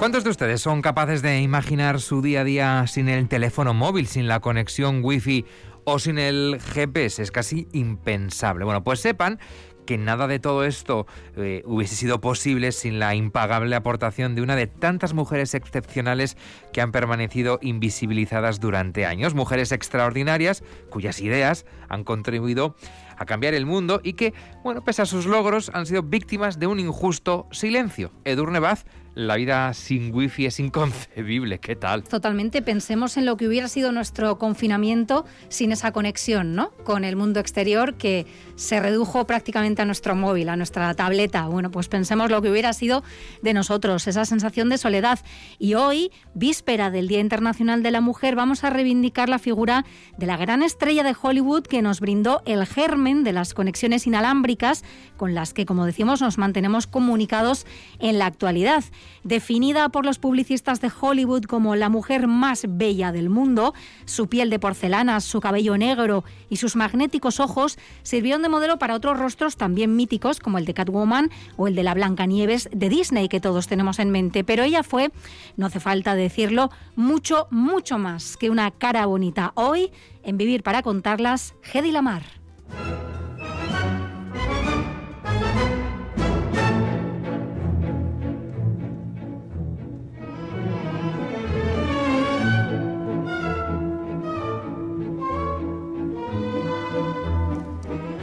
¿Cuántos de ustedes son capaces de imaginar su día a día sin el teléfono móvil, sin la conexión wifi o sin el GPS? Es casi impensable. Bueno, pues sepan que nada de todo esto eh, hubiese sido posible sin la impagable aportación de una de tantas mujeres excepcionales que han permanecido invisibilizadas durante años. Mujeres extraordinarias cuyas ideas han contribuido a cambiar el mundo y que, bueno, pese a sus logros, han sido víctimas de un injusto silencio. Edurne Baz la vida sin wifi es inconcebible. ¿Qué tal? Totalmente. Pensemos en lo que hubiera sido nuestro confinamiento sin esa conexión ¿no? con el mundo exterior que se redujo prácticamente a nuestro móvil, a nuestra tableta. Bueno, pues pensemos lo que hubiera sido de nosotros, esa sensación de soledad. Y hoy, víspera del Día Internacional de la Mujer, vamos a reivindicar la figura de la gran estrella de Hollywood que nos brindó el germen de las conexiones inalámbricas con las que, como decimos, nos mantenemos comunicados en la actualidad. Definida por los publicistas de Hollywood como la mujer más bella del mundo, su piel de porcelana, su cabello negro y sus magnéticos ojos sirvieron de modelo para otros rostros también míticos como el de Catwoman o el de la Blancanieves de Disney que todos tenemos en mente. Pero ella fue, no hace falta decirlo, mucho, mucho más que una cara bonita. Hoy, en Vivir para Contarlas, Hedy Lamar.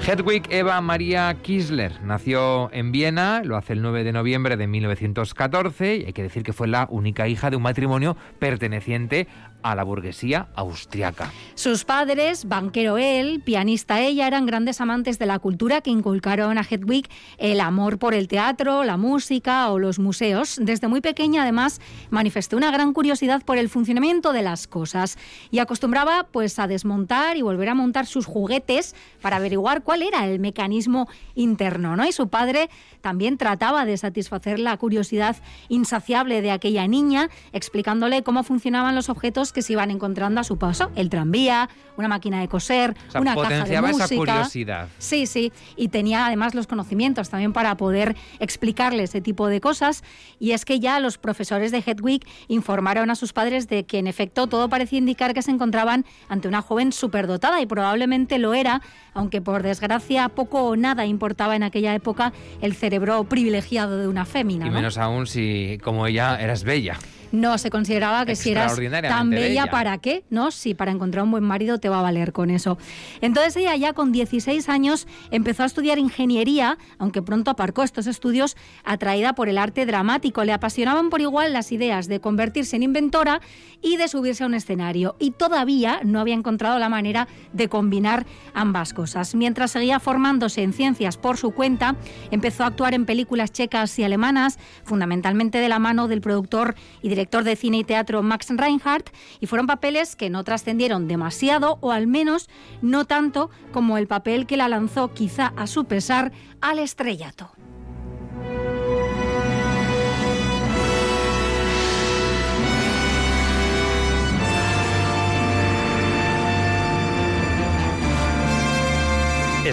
Hedwig Eva María Kisler nació en Viena, lo hace el 9 de noviembre de 1914 y hay que decir que fue la única hija de un matrimonio perteneciente a la burguesía austriaca. Sus padres, banquero él, pianista ella, eran grandes amantes de la cultura que inculcaron a Hedwig el amor por el teatro, la música o los museos. Desde muy pequeña además manifestó una gran curiosidad por el funcionamiento de las cosas y acostumbraba pues a desmontar y volver a montar sus juguetes para averiguar cuál era el mecanismo interno, ¿no? Y su padre también trataba de satisfacer la curiosidad insaciable de aquella niña, explicándole cómo funcionaban los objetos que se iban encontrando a su paso, el tranvía, una máquina de coser, una caja de música. esa curiosidad. Sí, sí, y tenía además los conocimientos también para poder explicarle ese tipo de cosas. Y es que ya los profesores de Hedwig informaron a sus padres de que en efecto todo parecía indicar que se encontraban ante una joven superdotada y probablemente lo era, aunque por desgracia poco o nada importaba en aquella época el cerebro privilegiado de una fémina. Y menos aún si como ella eras bella. No, se consideraba que si eras tan bella, ¿para qué? ¿No? Si para encontrar un buen marido te va a valer con eso. Entonces ella ya con 16 años empezó a estudiar ingeniería, aunque pronto aparcó estos estudios atraída por el arte dramático. Le apasionaban por igual las ideas de convertirse en inventora y de subirse a un escenario. Y todavía no había encontrado la manera de combinar ambas cosas. Mientras seguía formándose en ciencias por su cuenta, empezó a actuar en películas checas y alemanas, fundamentalmente de la mano del productor y director de cine y teatro Max Reinhardt, y fueron papeles que no trascendieron demasiado, o al menos no tanto como el papel que la lanzó, quizá a su pesar, al estrellato.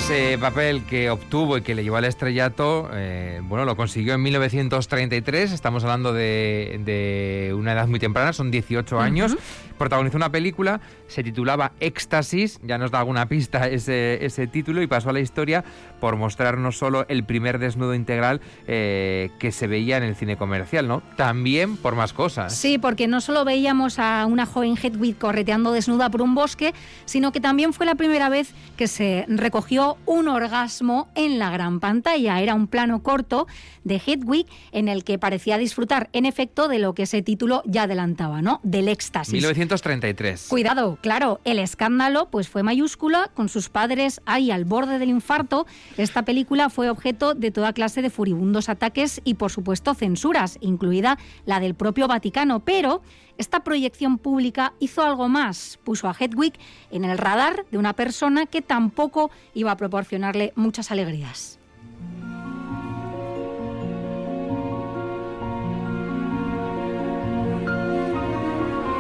Ese papel que obtuvo y que le llevó al estrellato, eh, bueno, lo consiguió en 1933, estamos hablando de, una edad muy temprana, son 18 años, protagonizó una película, se titulaba Éxtasis, ya nos da alguna pista ese, ese título y pasó a la historia por mostrar no solo el primer desnudo integral eh, que se veía en el cine comercial, ¿no? También por más cosas. Sí, porque no solo veíamos a una joven Hedwig correteando desnuda por un bosque, sino que también fue la primera vez que se recogió un orgasmo en la gran pantalla. Era un plano corto de Hedwig en el que parecía disfrutar en efecto de lo que ese título ya adelantaba, ¿no? Del éxtasis. 1933. Cuidado, claro, el escándalo pues fue mayúscula, con sus padres ahí al borde del infarto. Esta película fue objeto de toda clase de furibundos ataques y por supuesto censuras, incluida la del propio Vaticano, pero esta proyección pública hizo algo más, puso a Hedwig en el radar de una persona que tampoco iba a proporcionarle muchas alegrías.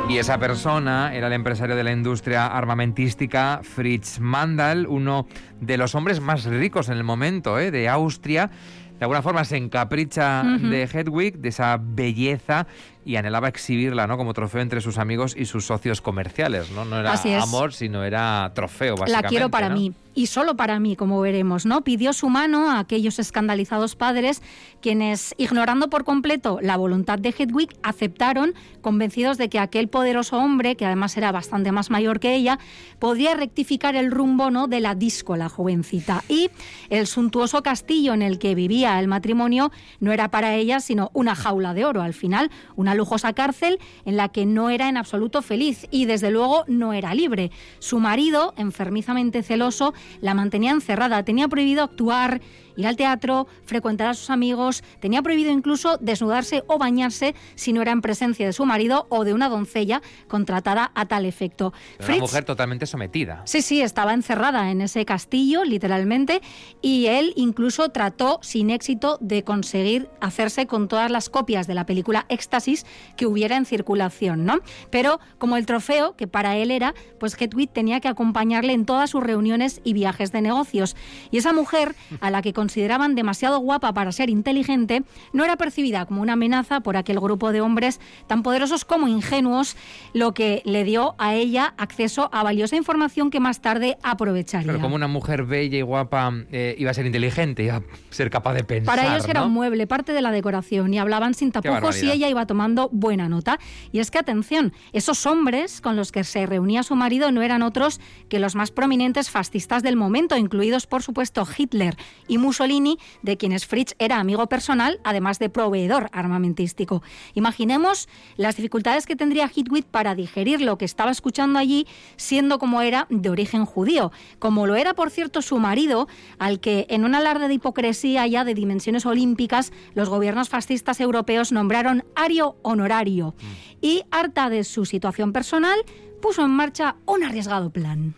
Y esa persona era el empresario de la industria armamentística Fritz Mandal, uno de los hombres más ricos en el momento ¿eh? de Austria. De alguna forma se encapricha de Hedwig, de esa belleza y anhelaba exhibirla ¿no? como trofeo entre sus amigos y sus socios comerciales. No, no era amor, sino era trofeo, básicamente. La quiero para mí y solo para mí, como veremos, ¿no? Pidió su mano a aquellos escandalizados padres quienes, ignorando por completo la voluntad de Hedwig, aceptaron, convencidos de que aquel poderoso hombre, que además era bastante más mayor que ella, podría rectificar el rumbo ¿no? de la disco, la jovencita. Y el suntuoso castillo en el que vivía el matrimonio no era para ella sino una jaula de oro. Al final, una lujosa cárcel en la que no era en absoluto feliz y desde luego no era libre. Su marido, enfermizamente celoso, la mantenía encerrada, tenía prohibido actuar, ir al teatro, frecuentar a sus amigos, tenía prohibido incluso desnudarse o bañarse si no era en presencia de su marido o de una doncella contratada a tal efecto. una mujer totalmente sometida. Sí, sí, estaba encerrada en ese castillo, literalmente, y él incluso trató sin éxito de conseguir hacerse con todas las copias de la película Éxtasis que hubiera en circulación, ¿no? Pero como el trofeo, que para él era, pues Hedwig tenía que acompañarle en todas sus reuniones y viajes de negocios. Y esa mujer, a la que consideraban demasiado guapa para ser inteligente, no era percibida como una amenaza por aquel grupo de hombres tan poderosos como ingenuos, lo que le dio a ella acceso a valiosa información que más tarde aprovecharía. Pero como una mujer bella y guapa eh, iba a ser inteligente, iba a ser capaz de pensar. Para ellos era un mueble, parte de la decoración, y hablaban sin tapujos y ella iba tomando buena nota. Y es que, atención, esos hombres con los que se reunía su marido no eran otros que los más prominentes fascistas del momento, incluidos, por supuesto, Hitler y Mussolini Mussolini, de quienes Fritz era amigo personal, además de proveedor armamentístico. Imaginemos las dificultades que tendría Hitwit para digerir lo que estaba escuchando allí, siendo como era de origen judío, como lo era, por cierto, su marido, al que en un alarde de hipocresía ya de dimensiones olímpicas, los gobiernos fascistas europeos nombraron ario honorario. Mm. Y, harta de su situación personal, puso en marcha un arriesgado plan.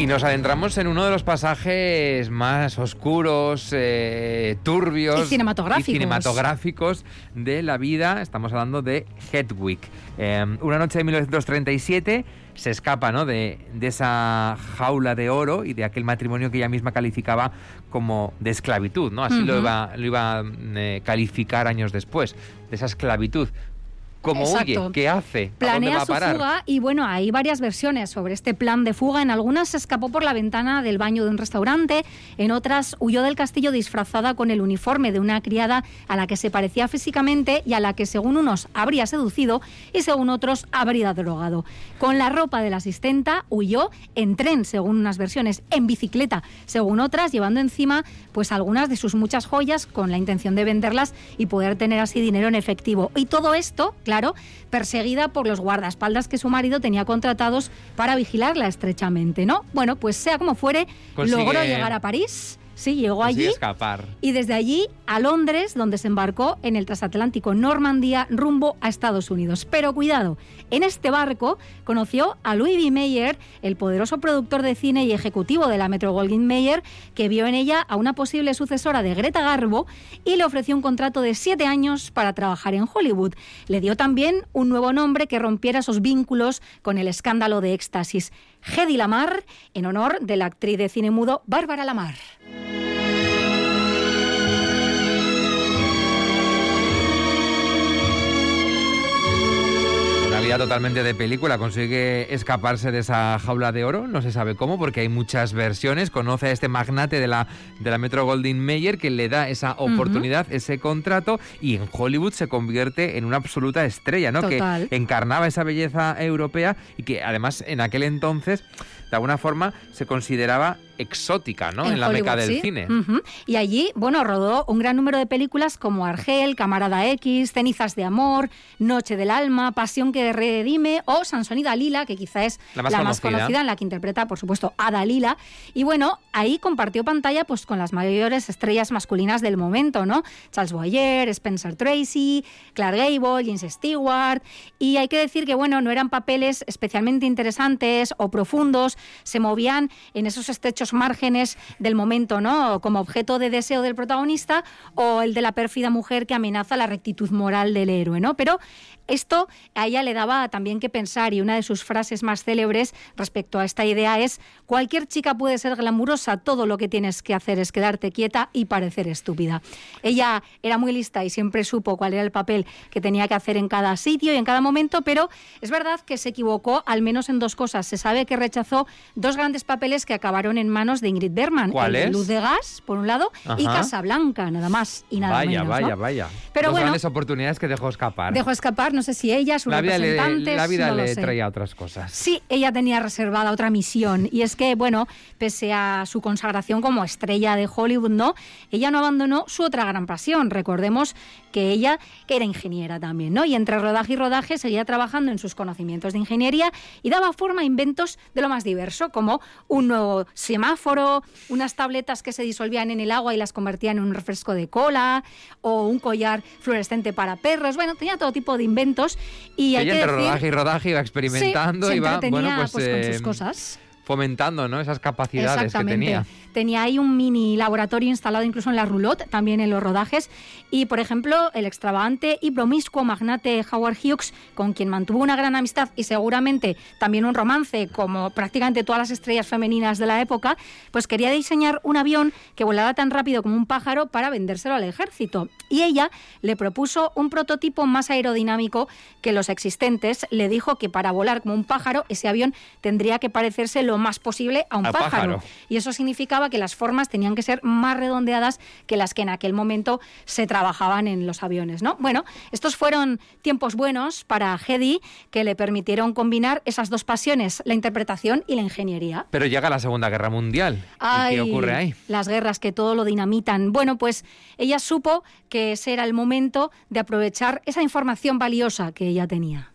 Y nos adentramos en uno de los pasajes más oscuros, eh, turbios y cinematográficos. de la vida. Estamos hablando de Hedwig. Em, una noche de 1937 se escapa ¿no? de, esa jaula de oro y de aquel matrimonio que ella misma calificaba como de esclavitud. ¿no? Así lo iba, lo iba a eh, calificar años después, de esa esclavitud. ¿Cómo huye? ¿Qué hace? Planea su fuga y bueno, hay varias versiones sobre este plan de fuga. En algunas se escapó por la ventana del baño de un restaurante, en otras huyó del castillo disfrazada con el uniforme de una criada a la que se parecía físicamente y a la que según unos habría seducido y según otros habría drogado. Con la ropa de la asistenta huyó en tren, según unas versiones, en bicicleta, según otras, llevando encima pues algunas de sus muchas joyas con la intención de venderlas y poder tener así dinero en efectivo. Y todo esto, claro, perseguida por los guardaespaldas que su marido tenía contratados para vigilarla estrechamente, ¿no? Bueno, pues sea como fuere, logró llegar a París Sí, llegó allí. escapar. Y desde allí a Londres, donde se embarcó en el transatlántico Normandía rumbo a Estados Unidos. Pero cuidado, en este barco conoció a Louis B. Mayer, el poderoso productor de cine y ejecutivo de la Metro Goldwyn Mayer, que vio en ella a una posible sucesora de Greta Garbo y le ofreció un contrato de siete años para trabajar en Hollywood. Le dio también un nuevo nombre que rompiera esos vínculos con el escándalo de éxtasis. Hedy Lamar, en honor de la actriz de cine mudo Bárbara Lamar. Totalmente de película, consigue escaparse de esa jaula de oro, no se sabe cómo, porque hay muchas versiones, conoce a este magnate de la, de la Metro Goldwyn Mayer que le da esa oportunidad, ese contrato, y en Hollywood se convierte en una absoluta estrella, ¿no? Que encarnaba esa belleza europea y que además en aquel entonces, de alguna forma, se consideraba exótica, ¿no? En, la meca del cine. Y allí, bueno, rodó un gran número de películas como Argel, Camarada X, Cenizas de Amor, Noche del Alma, Pasión que redime o Sansón y Dalila, que quizá es la más, conocida. en la que interpreta, por supuesto, a Dalila. Y bueno, ahí compartió pantalla pues con las mayores estrellas masculinas del momento, ¿no? Charles Boyer, Spencer Tracy, Clark Gable, James Stewart. Y hay que decir que, bueno, no eran papeles especialmente interesantes o profundos, se movían en esos estrechos márgenes del momento, ¿no? Como objeto de deseo del protagonista o el de la pérfida mujer que amenaza la rectitud moral del héroe, ¿no? Pero esto a ella le daba también que pensar y una de sus frases más célebres respecto a esta idea es cualquier chica puede ser glamurosa, todo lo que tienes que hacer es quedarte quieta y parecer estúpida. Ella era muy lista y siempre supo cuál era el papel que tenía que hacer en cada sitio y en cada momento, pero es verdad que se equivocó al menos en dos cosas. Se sabe que rechazó dos grandes papeles que acabaron en manos de Ingrid Bergman, Luz de Gas, por un lado, y Casablanca, nada más y nada vaya, menos. Vaya, vaya, vaya. Pero bueno, grandes oportunidades que dejó escapar. Dejó escapar, no sé si ella, sus la representantes... la vida le traía otras cosas. Sí, ella tenía reservada otra misión, y es que, bueno, pese a su consagración como estrella de Hollywood, ¿no? Ella no abandonó su otra gran pasión. Recordemos que ella que era ingeniera también, ¿no? Y entre rodaje y rodaje seguía trabajando en sus conocimientos de ingeniería y daba forma a inventos de lo más diverso, como un nuevo semáforo, unas tabletas que se disolvían en el agua y las convertían en un refresco de cola, o un collar fluorescente para perros. Bueno, tenía todo tipo de inventos y ella entre rodaje y rodaje iba experimentando y iba bueno, pues, pues, con sus eh, cosas fomentando ¿no? esas capacidades que tenía. Tenía ahí un mini laboratorio instalado incluso en la roulotte, también en los rodajes. Y, por ejemplo, el extravagante y promiscuo magnate Howard Hughes, con quien mantuvo una gran amistad y seguramente también un romance, como prácticamente todas las estrellas femeninas de la época, pues quería diseñar un avión que volara tan rápido como un pájaro para vendérselo al ejército. Y ella le propuso un prototipo más aerodinámico que los existentes. Le dijo que para volar como un pájaro, ese avión tendría que parecerse lo más posible a un pájaro. Y eso significaba que las formas tenían que ser más redondeadas que las que en aquel momento se trabajaban en los aviones. ¿no? Bueno, estos fueron tiempos buenos para Hedy que le permitieron combinar esas dos pasiones, la interpretación y la ingeniería. Pero llega la Segunda Guerra Mundial. ¿Qué ocurre ahí? Las guerras que todo lo dinamitan. Bueno, pues ella supo que ese era el momento de aprovechar esa información valiosa que ella tenía.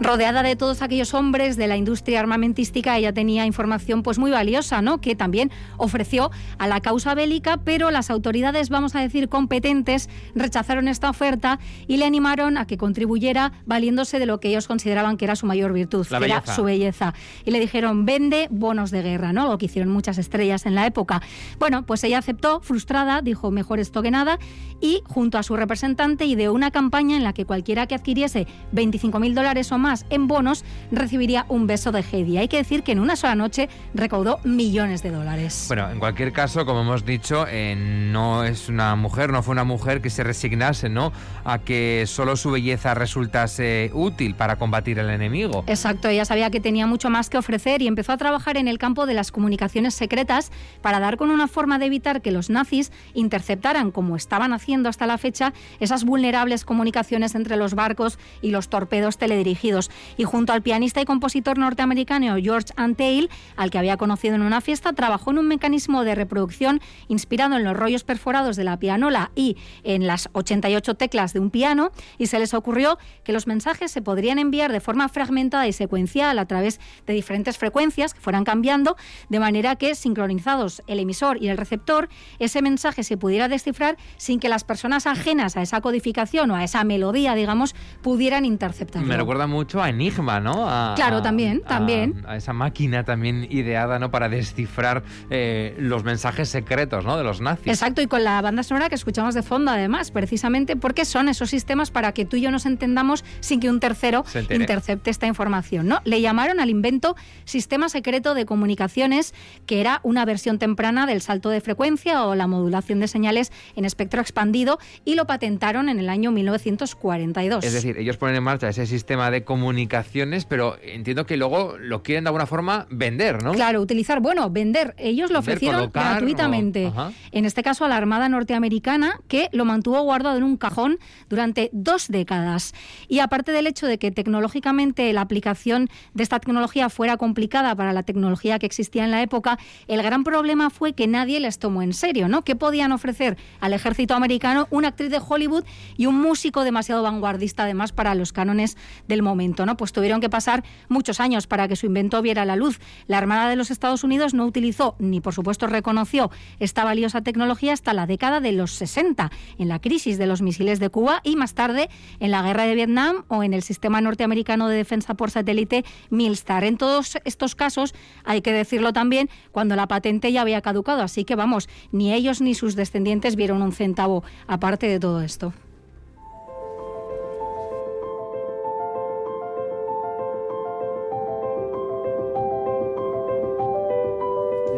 Rodeada de todos aquellos hombres de la industria armamentística, ella tenía información pues muy valiosa, ¿no? Que también ofreció a la causa bélica, pero las autoridades, vamos a decir, competentes, rechazaron esta oferta y le animaron a que contribuyera valiéndose de lo que ellos consideraban que era su mayor virtud, que era su belleza. Y le dijeron, vende bonos de guerra, ¿no? Lo que hicieron muchas estrellas en la época. Bueno, pues ella aceptó, frustrada, dijo, mejor esto que nada, y junto a su representante ideó una campaña en la que cualquiera que adquiriese 25.000 dólares o más en bonos recibiría un beso de Heidi. Hay que decir que en una sola noche recaudó millones de dólares. Bueno, en cualquier caso, como hemos dicho, eh, no es una mujer, no fue una mujer que se resignase, ¿no? A que solo su belleza resultase útil para combatir al enemigo. Exacto, ella sabía que tenía mucho más que ofrecer y empezó a trabajar en el campo de las comunicaciones secretas para dar con una forma de evitar que los nazis interceptaran, como estaban haciendo hasta la fecha, esas vulnerables comunicaciones entre los barcos y los torpedos teledirigidos y junto al pianista y compositor norteamericano George Antheil, al que había conocido en una fiesta, trabajó en un mecanismo de reproducción inspirado en los rollos perforados de la pianola y en las 88 teclas de un piano y se les ocurrió que los mensajes se podrían enviar de forma fragmentada y secuencial a través de diferentes frecuencias que fueran cambiando, de manera que sincronizados el emisor y el receptor, ese mensaje se pudiera descifrar sin que las personas ajenas a esa codificación o a esa melodía, digamos, pudieran interceptarlo. Me recuerda mucho a Enigma, ¿no? claro, también, también. A, esa máquina también ideada, ¿no? Para descifrar eh, los mensajes secretos, ¿no? De los nazis. Exacto, y con la banda sonora que escuchamos de fondo, además, precisamente porque son esos sistemas para que tú y yo nos entendamos sin que un tercero intercepte esta información, ¿no? Le llamaron al invento Sistema Secreto de Comunicaciones, que era una versión temprana del salto de frecuencia o la modulación de señales en espectro expandido, y lo patentaron en el año 1942. Es decir, ellos ponen en marcha ese sistema de comunicación comunicaciones, pero entiendo que luego lo quieren de alguna forma vender, ¿no? Claro, utilizar, bueno, vender. Ellos lo ofrecieron gratuitamente. En este caso a la Armada norteamericana, que lo mantuvo guardado en un cajón durante dos décadas. Y aparte del hecho de que tecnológicamente la aplicación de esta tecnología fuera complicada para la tecnología que existía en la época, el gran problema fue que nadie les tomó en serio, ¿no? ¿Qué podían ofrecer al ejército americano una actriz de Hollywood y un músico demasiado vanguardista además para los cánones del momento, Pues tuvieron que pasar muchos años para que su invento viera la luz. La Armada de los Estados Unidos no utilizó ni por supuesto reconoció esta valiosa tecnología hasta la década de los 60, en la crisis de los misiles de Cuba y más tarde en la guerra de Vietnam o en el sistema norteamericano de defensa por satélite Milstar. En todos estos casos, hay que decirlo también, cuando la patente ya había caducado, así que vamos, ni ellos ni sus descendientes vieron un centavo aparte de todo esto.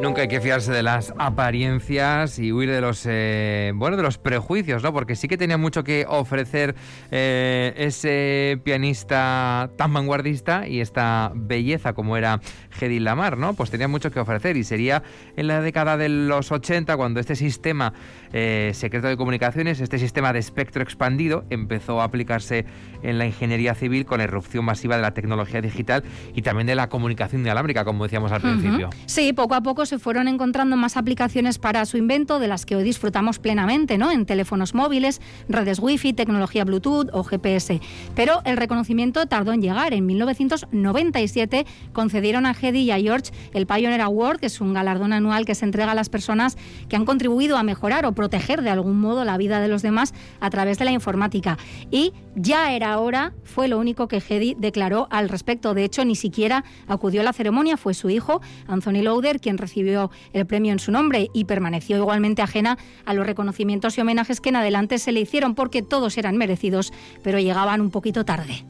Nunca hay que fiarse de las apariencias y huir de los eh, bueno de los prejuicios, ¿no? Porque sí que tenía mucho que ofrecer eh, ese pianista tan vanguardista y esta belleza como era Hedy Lamar, ¿no? Pues tenía mucho que ofrecer y sería en la década de los 80 cuando este sistema eh, secreto de comunicaciones, este sistema de espectro expandido, empezó a aplicarse en la ingeniería civil con la irrupción masiva de la tecnología digital y también de la comunicación inalámrica, como decíamos al principio. Sí, poco a poco se fueron encontrando más aplicaciones para su invento de las que hoy disfrutamos plenamente, ¿no? En teléfonos móviles, redes wifi, tecnología Bluetooth o GPS. Pero el reconocimiento tardó en llegar. En 1997 concedieron a Hedy y a George el Pioneer Award, que es un galardón anual que se entrega a las personas que han contribuido a mejorar o proteger de algún modo la vida de los demás a través de la informática. Y ya era hora, fue lo único que Hedy declaró al respecto. De hecho, ni siquiera acudió a la ceremonia, fue su hijo, Anthony Lauder, quien recibió recibió el premio en su nombre y permaneció igualmente ajena a los reconocimientos y homenajes que en adelante se le hicieron porque todos eran merecidos, pero llegaban un poquito tarde.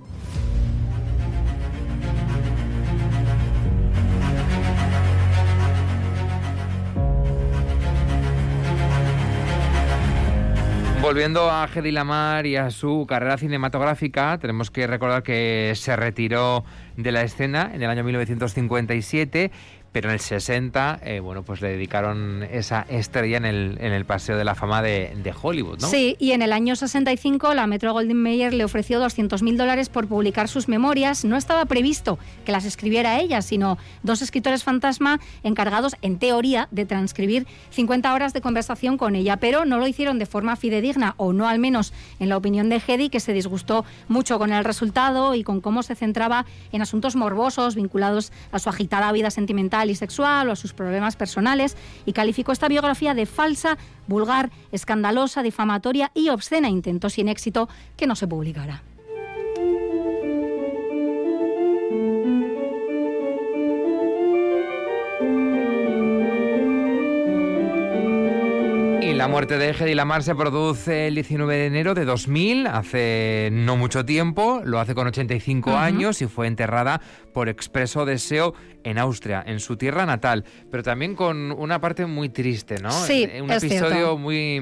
Volviendo a Hedy Lamar y a su carrera cinematográfica, tenemos que recordar que se retiró de la escena en el año 1957 pero en el 60, eh, bueno, pues le dedicaron esa estrella en el, en el Paseo de la Fama de, de, Hollywood, ¿no? Sí, y en el año 65 la Metro Goldwyn Mayer le ofreció 200.000 dólares por publicar sus memorias. No estaba previsto que las escribiera ella, sino dos escritores fantasma encargados, en teoría, de transcribir 50 horas de conversación con ella, pero no lo hicieron de forma fidedigna, o no al menos en la opinión de Hedy, que se disgustó mucho con el resultado y con cómo se centraba en asuntos morbosos vinculados a su agitada vida sentimental y sexual o a sus problemas personales y calificó esta biografía de falsa, vulgar, escandalosa, difamatoria y obscena. Intentó sin éxito que no se publicara. La muerte de Hedy Lamar se produce el 19 de enero de 2000, hace no mucho tiempo, lo hace con 85 años y fue enterrada por expreso deseo en Austria, en su tierra natal, pero también con una parte muy triste, ¿no? Sí, un episodio muy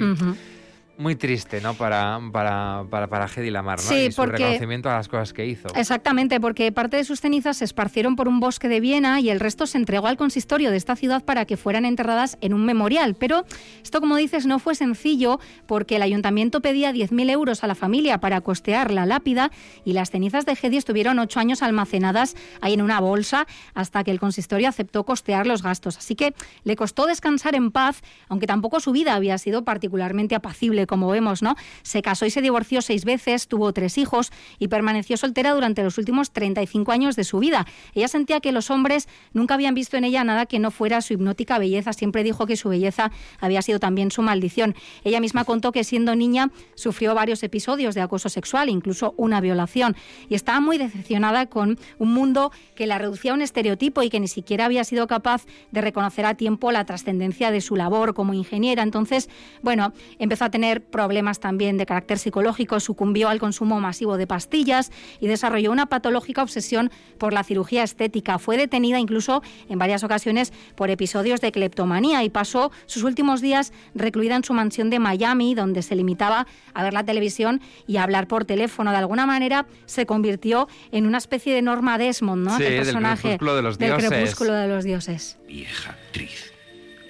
muy triste, ¿no? Para, para, para, para Hedy Lamar, ¿no? Sí, y su reconocimiento a las cosas que hizo. Exactamente, porque parte de sus cenizas se esparcieron por un bosque de Viena y el resto se entregó al consistorio de esta ciudad para que fueran enterradas en un memorial. Pero esto, como dices, no fue sencillo porque el ayuntamiento pedía 10.000 euros a la familia para costear la lápida y las cenizas de Hedy estuvieron ocho años almacenadas ahí en una bolsa hasta que el consistorio aceptó costear los gastos. Así que le costó descansar en paz, aunque tampoco su vida había sido particularmente apacible como vemos, ¿no? Se casó y se divorció seis veces, tuvo tres hijos y permaneció soltera durante los últimos 35 años de su vida. Ella sentía que los hombres nunca habían visto en ella nada que no fuera su hipnótica belleza. Siempre dijo que su belleza había sido también su maldición. Ella misma contó que siendo niña sufrió varios episodios de acoso sexual, incluso una violación, y estaba muy decepcionada con un mundo que la reducía a un estereotipo y que ni siquiera había sido capaz de reconocer a tiempo la trascendencia de su labor como ingeniera. Entonces, bueno, empezó a tener tener problemas también de carácter psicológico, sucumbió al consumo masivo de pastillas y desarrolló una patológica obsesión por la cirugía estética. Fue detenida incluso en varias ocasiones por episodios de cleptomanía y pasó sus últimos días recluida en su mansión de Miami, donde se limitaba a ver la televisión y a hablar por teléfono. De alguna manera se convirtió en una especie de Norma Desmond, ¿no? Sí, del personaje crepúsculo de los del crepúsculo de los dioses. Vieja actriz,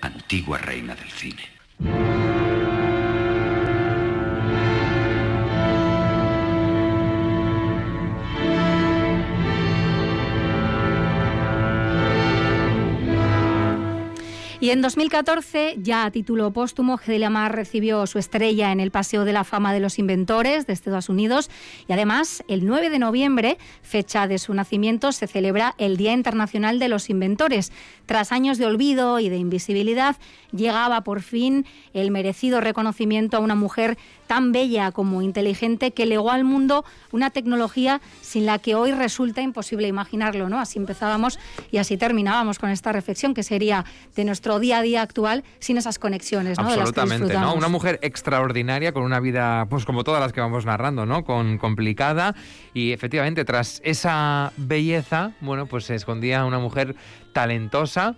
antigua reina del cine. Y en 2014, ya a título póstumo, Hedy Lamar recibió su estrella en el Paseo de la Fama de los Inventores de Estados Unidos y además el 9 de noviembre, fecha de su nacimiento, se celebra el Día Internacional de los Inventores. Tras años de olvido y de invisibilidad, llegaba por fin el merecido reconocimiento a una mujer tan bella como inteligente que legó al mundo una tecnología sin la que hoy resulta imposible imaginarlo, ¿no? Así empezábamos y así terminábamos con esta reflexión que sería de nuestro día a día actual sin esas conexiones, ¿no? De las que Absolutamente, ¿no? Una mujer extraordinaria con una vida, pues como todas las que vamos narrando, ¿no? Con complicada y efectivamente tras esa belleza, bueno, pues se escondía una mujer talentosa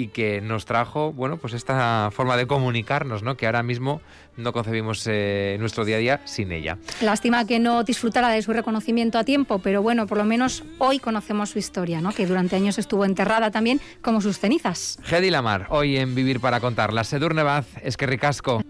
y que nos trajo, bueno, pues esta forma de comunicarnos, ¿no? Que ahora mismo no concebimos eh, nuestro día a día sin ella. Lástima que no disfrutara de su reconocimiento a tiempo, pero bueno, por lo menos hoy conocemos su historia, ¿no? Que durante años estuvo enterrada también como sus cenizas. Hedy Lamar, hoy en Vivir para Contar. La Sedurne Baz, es que ricasco.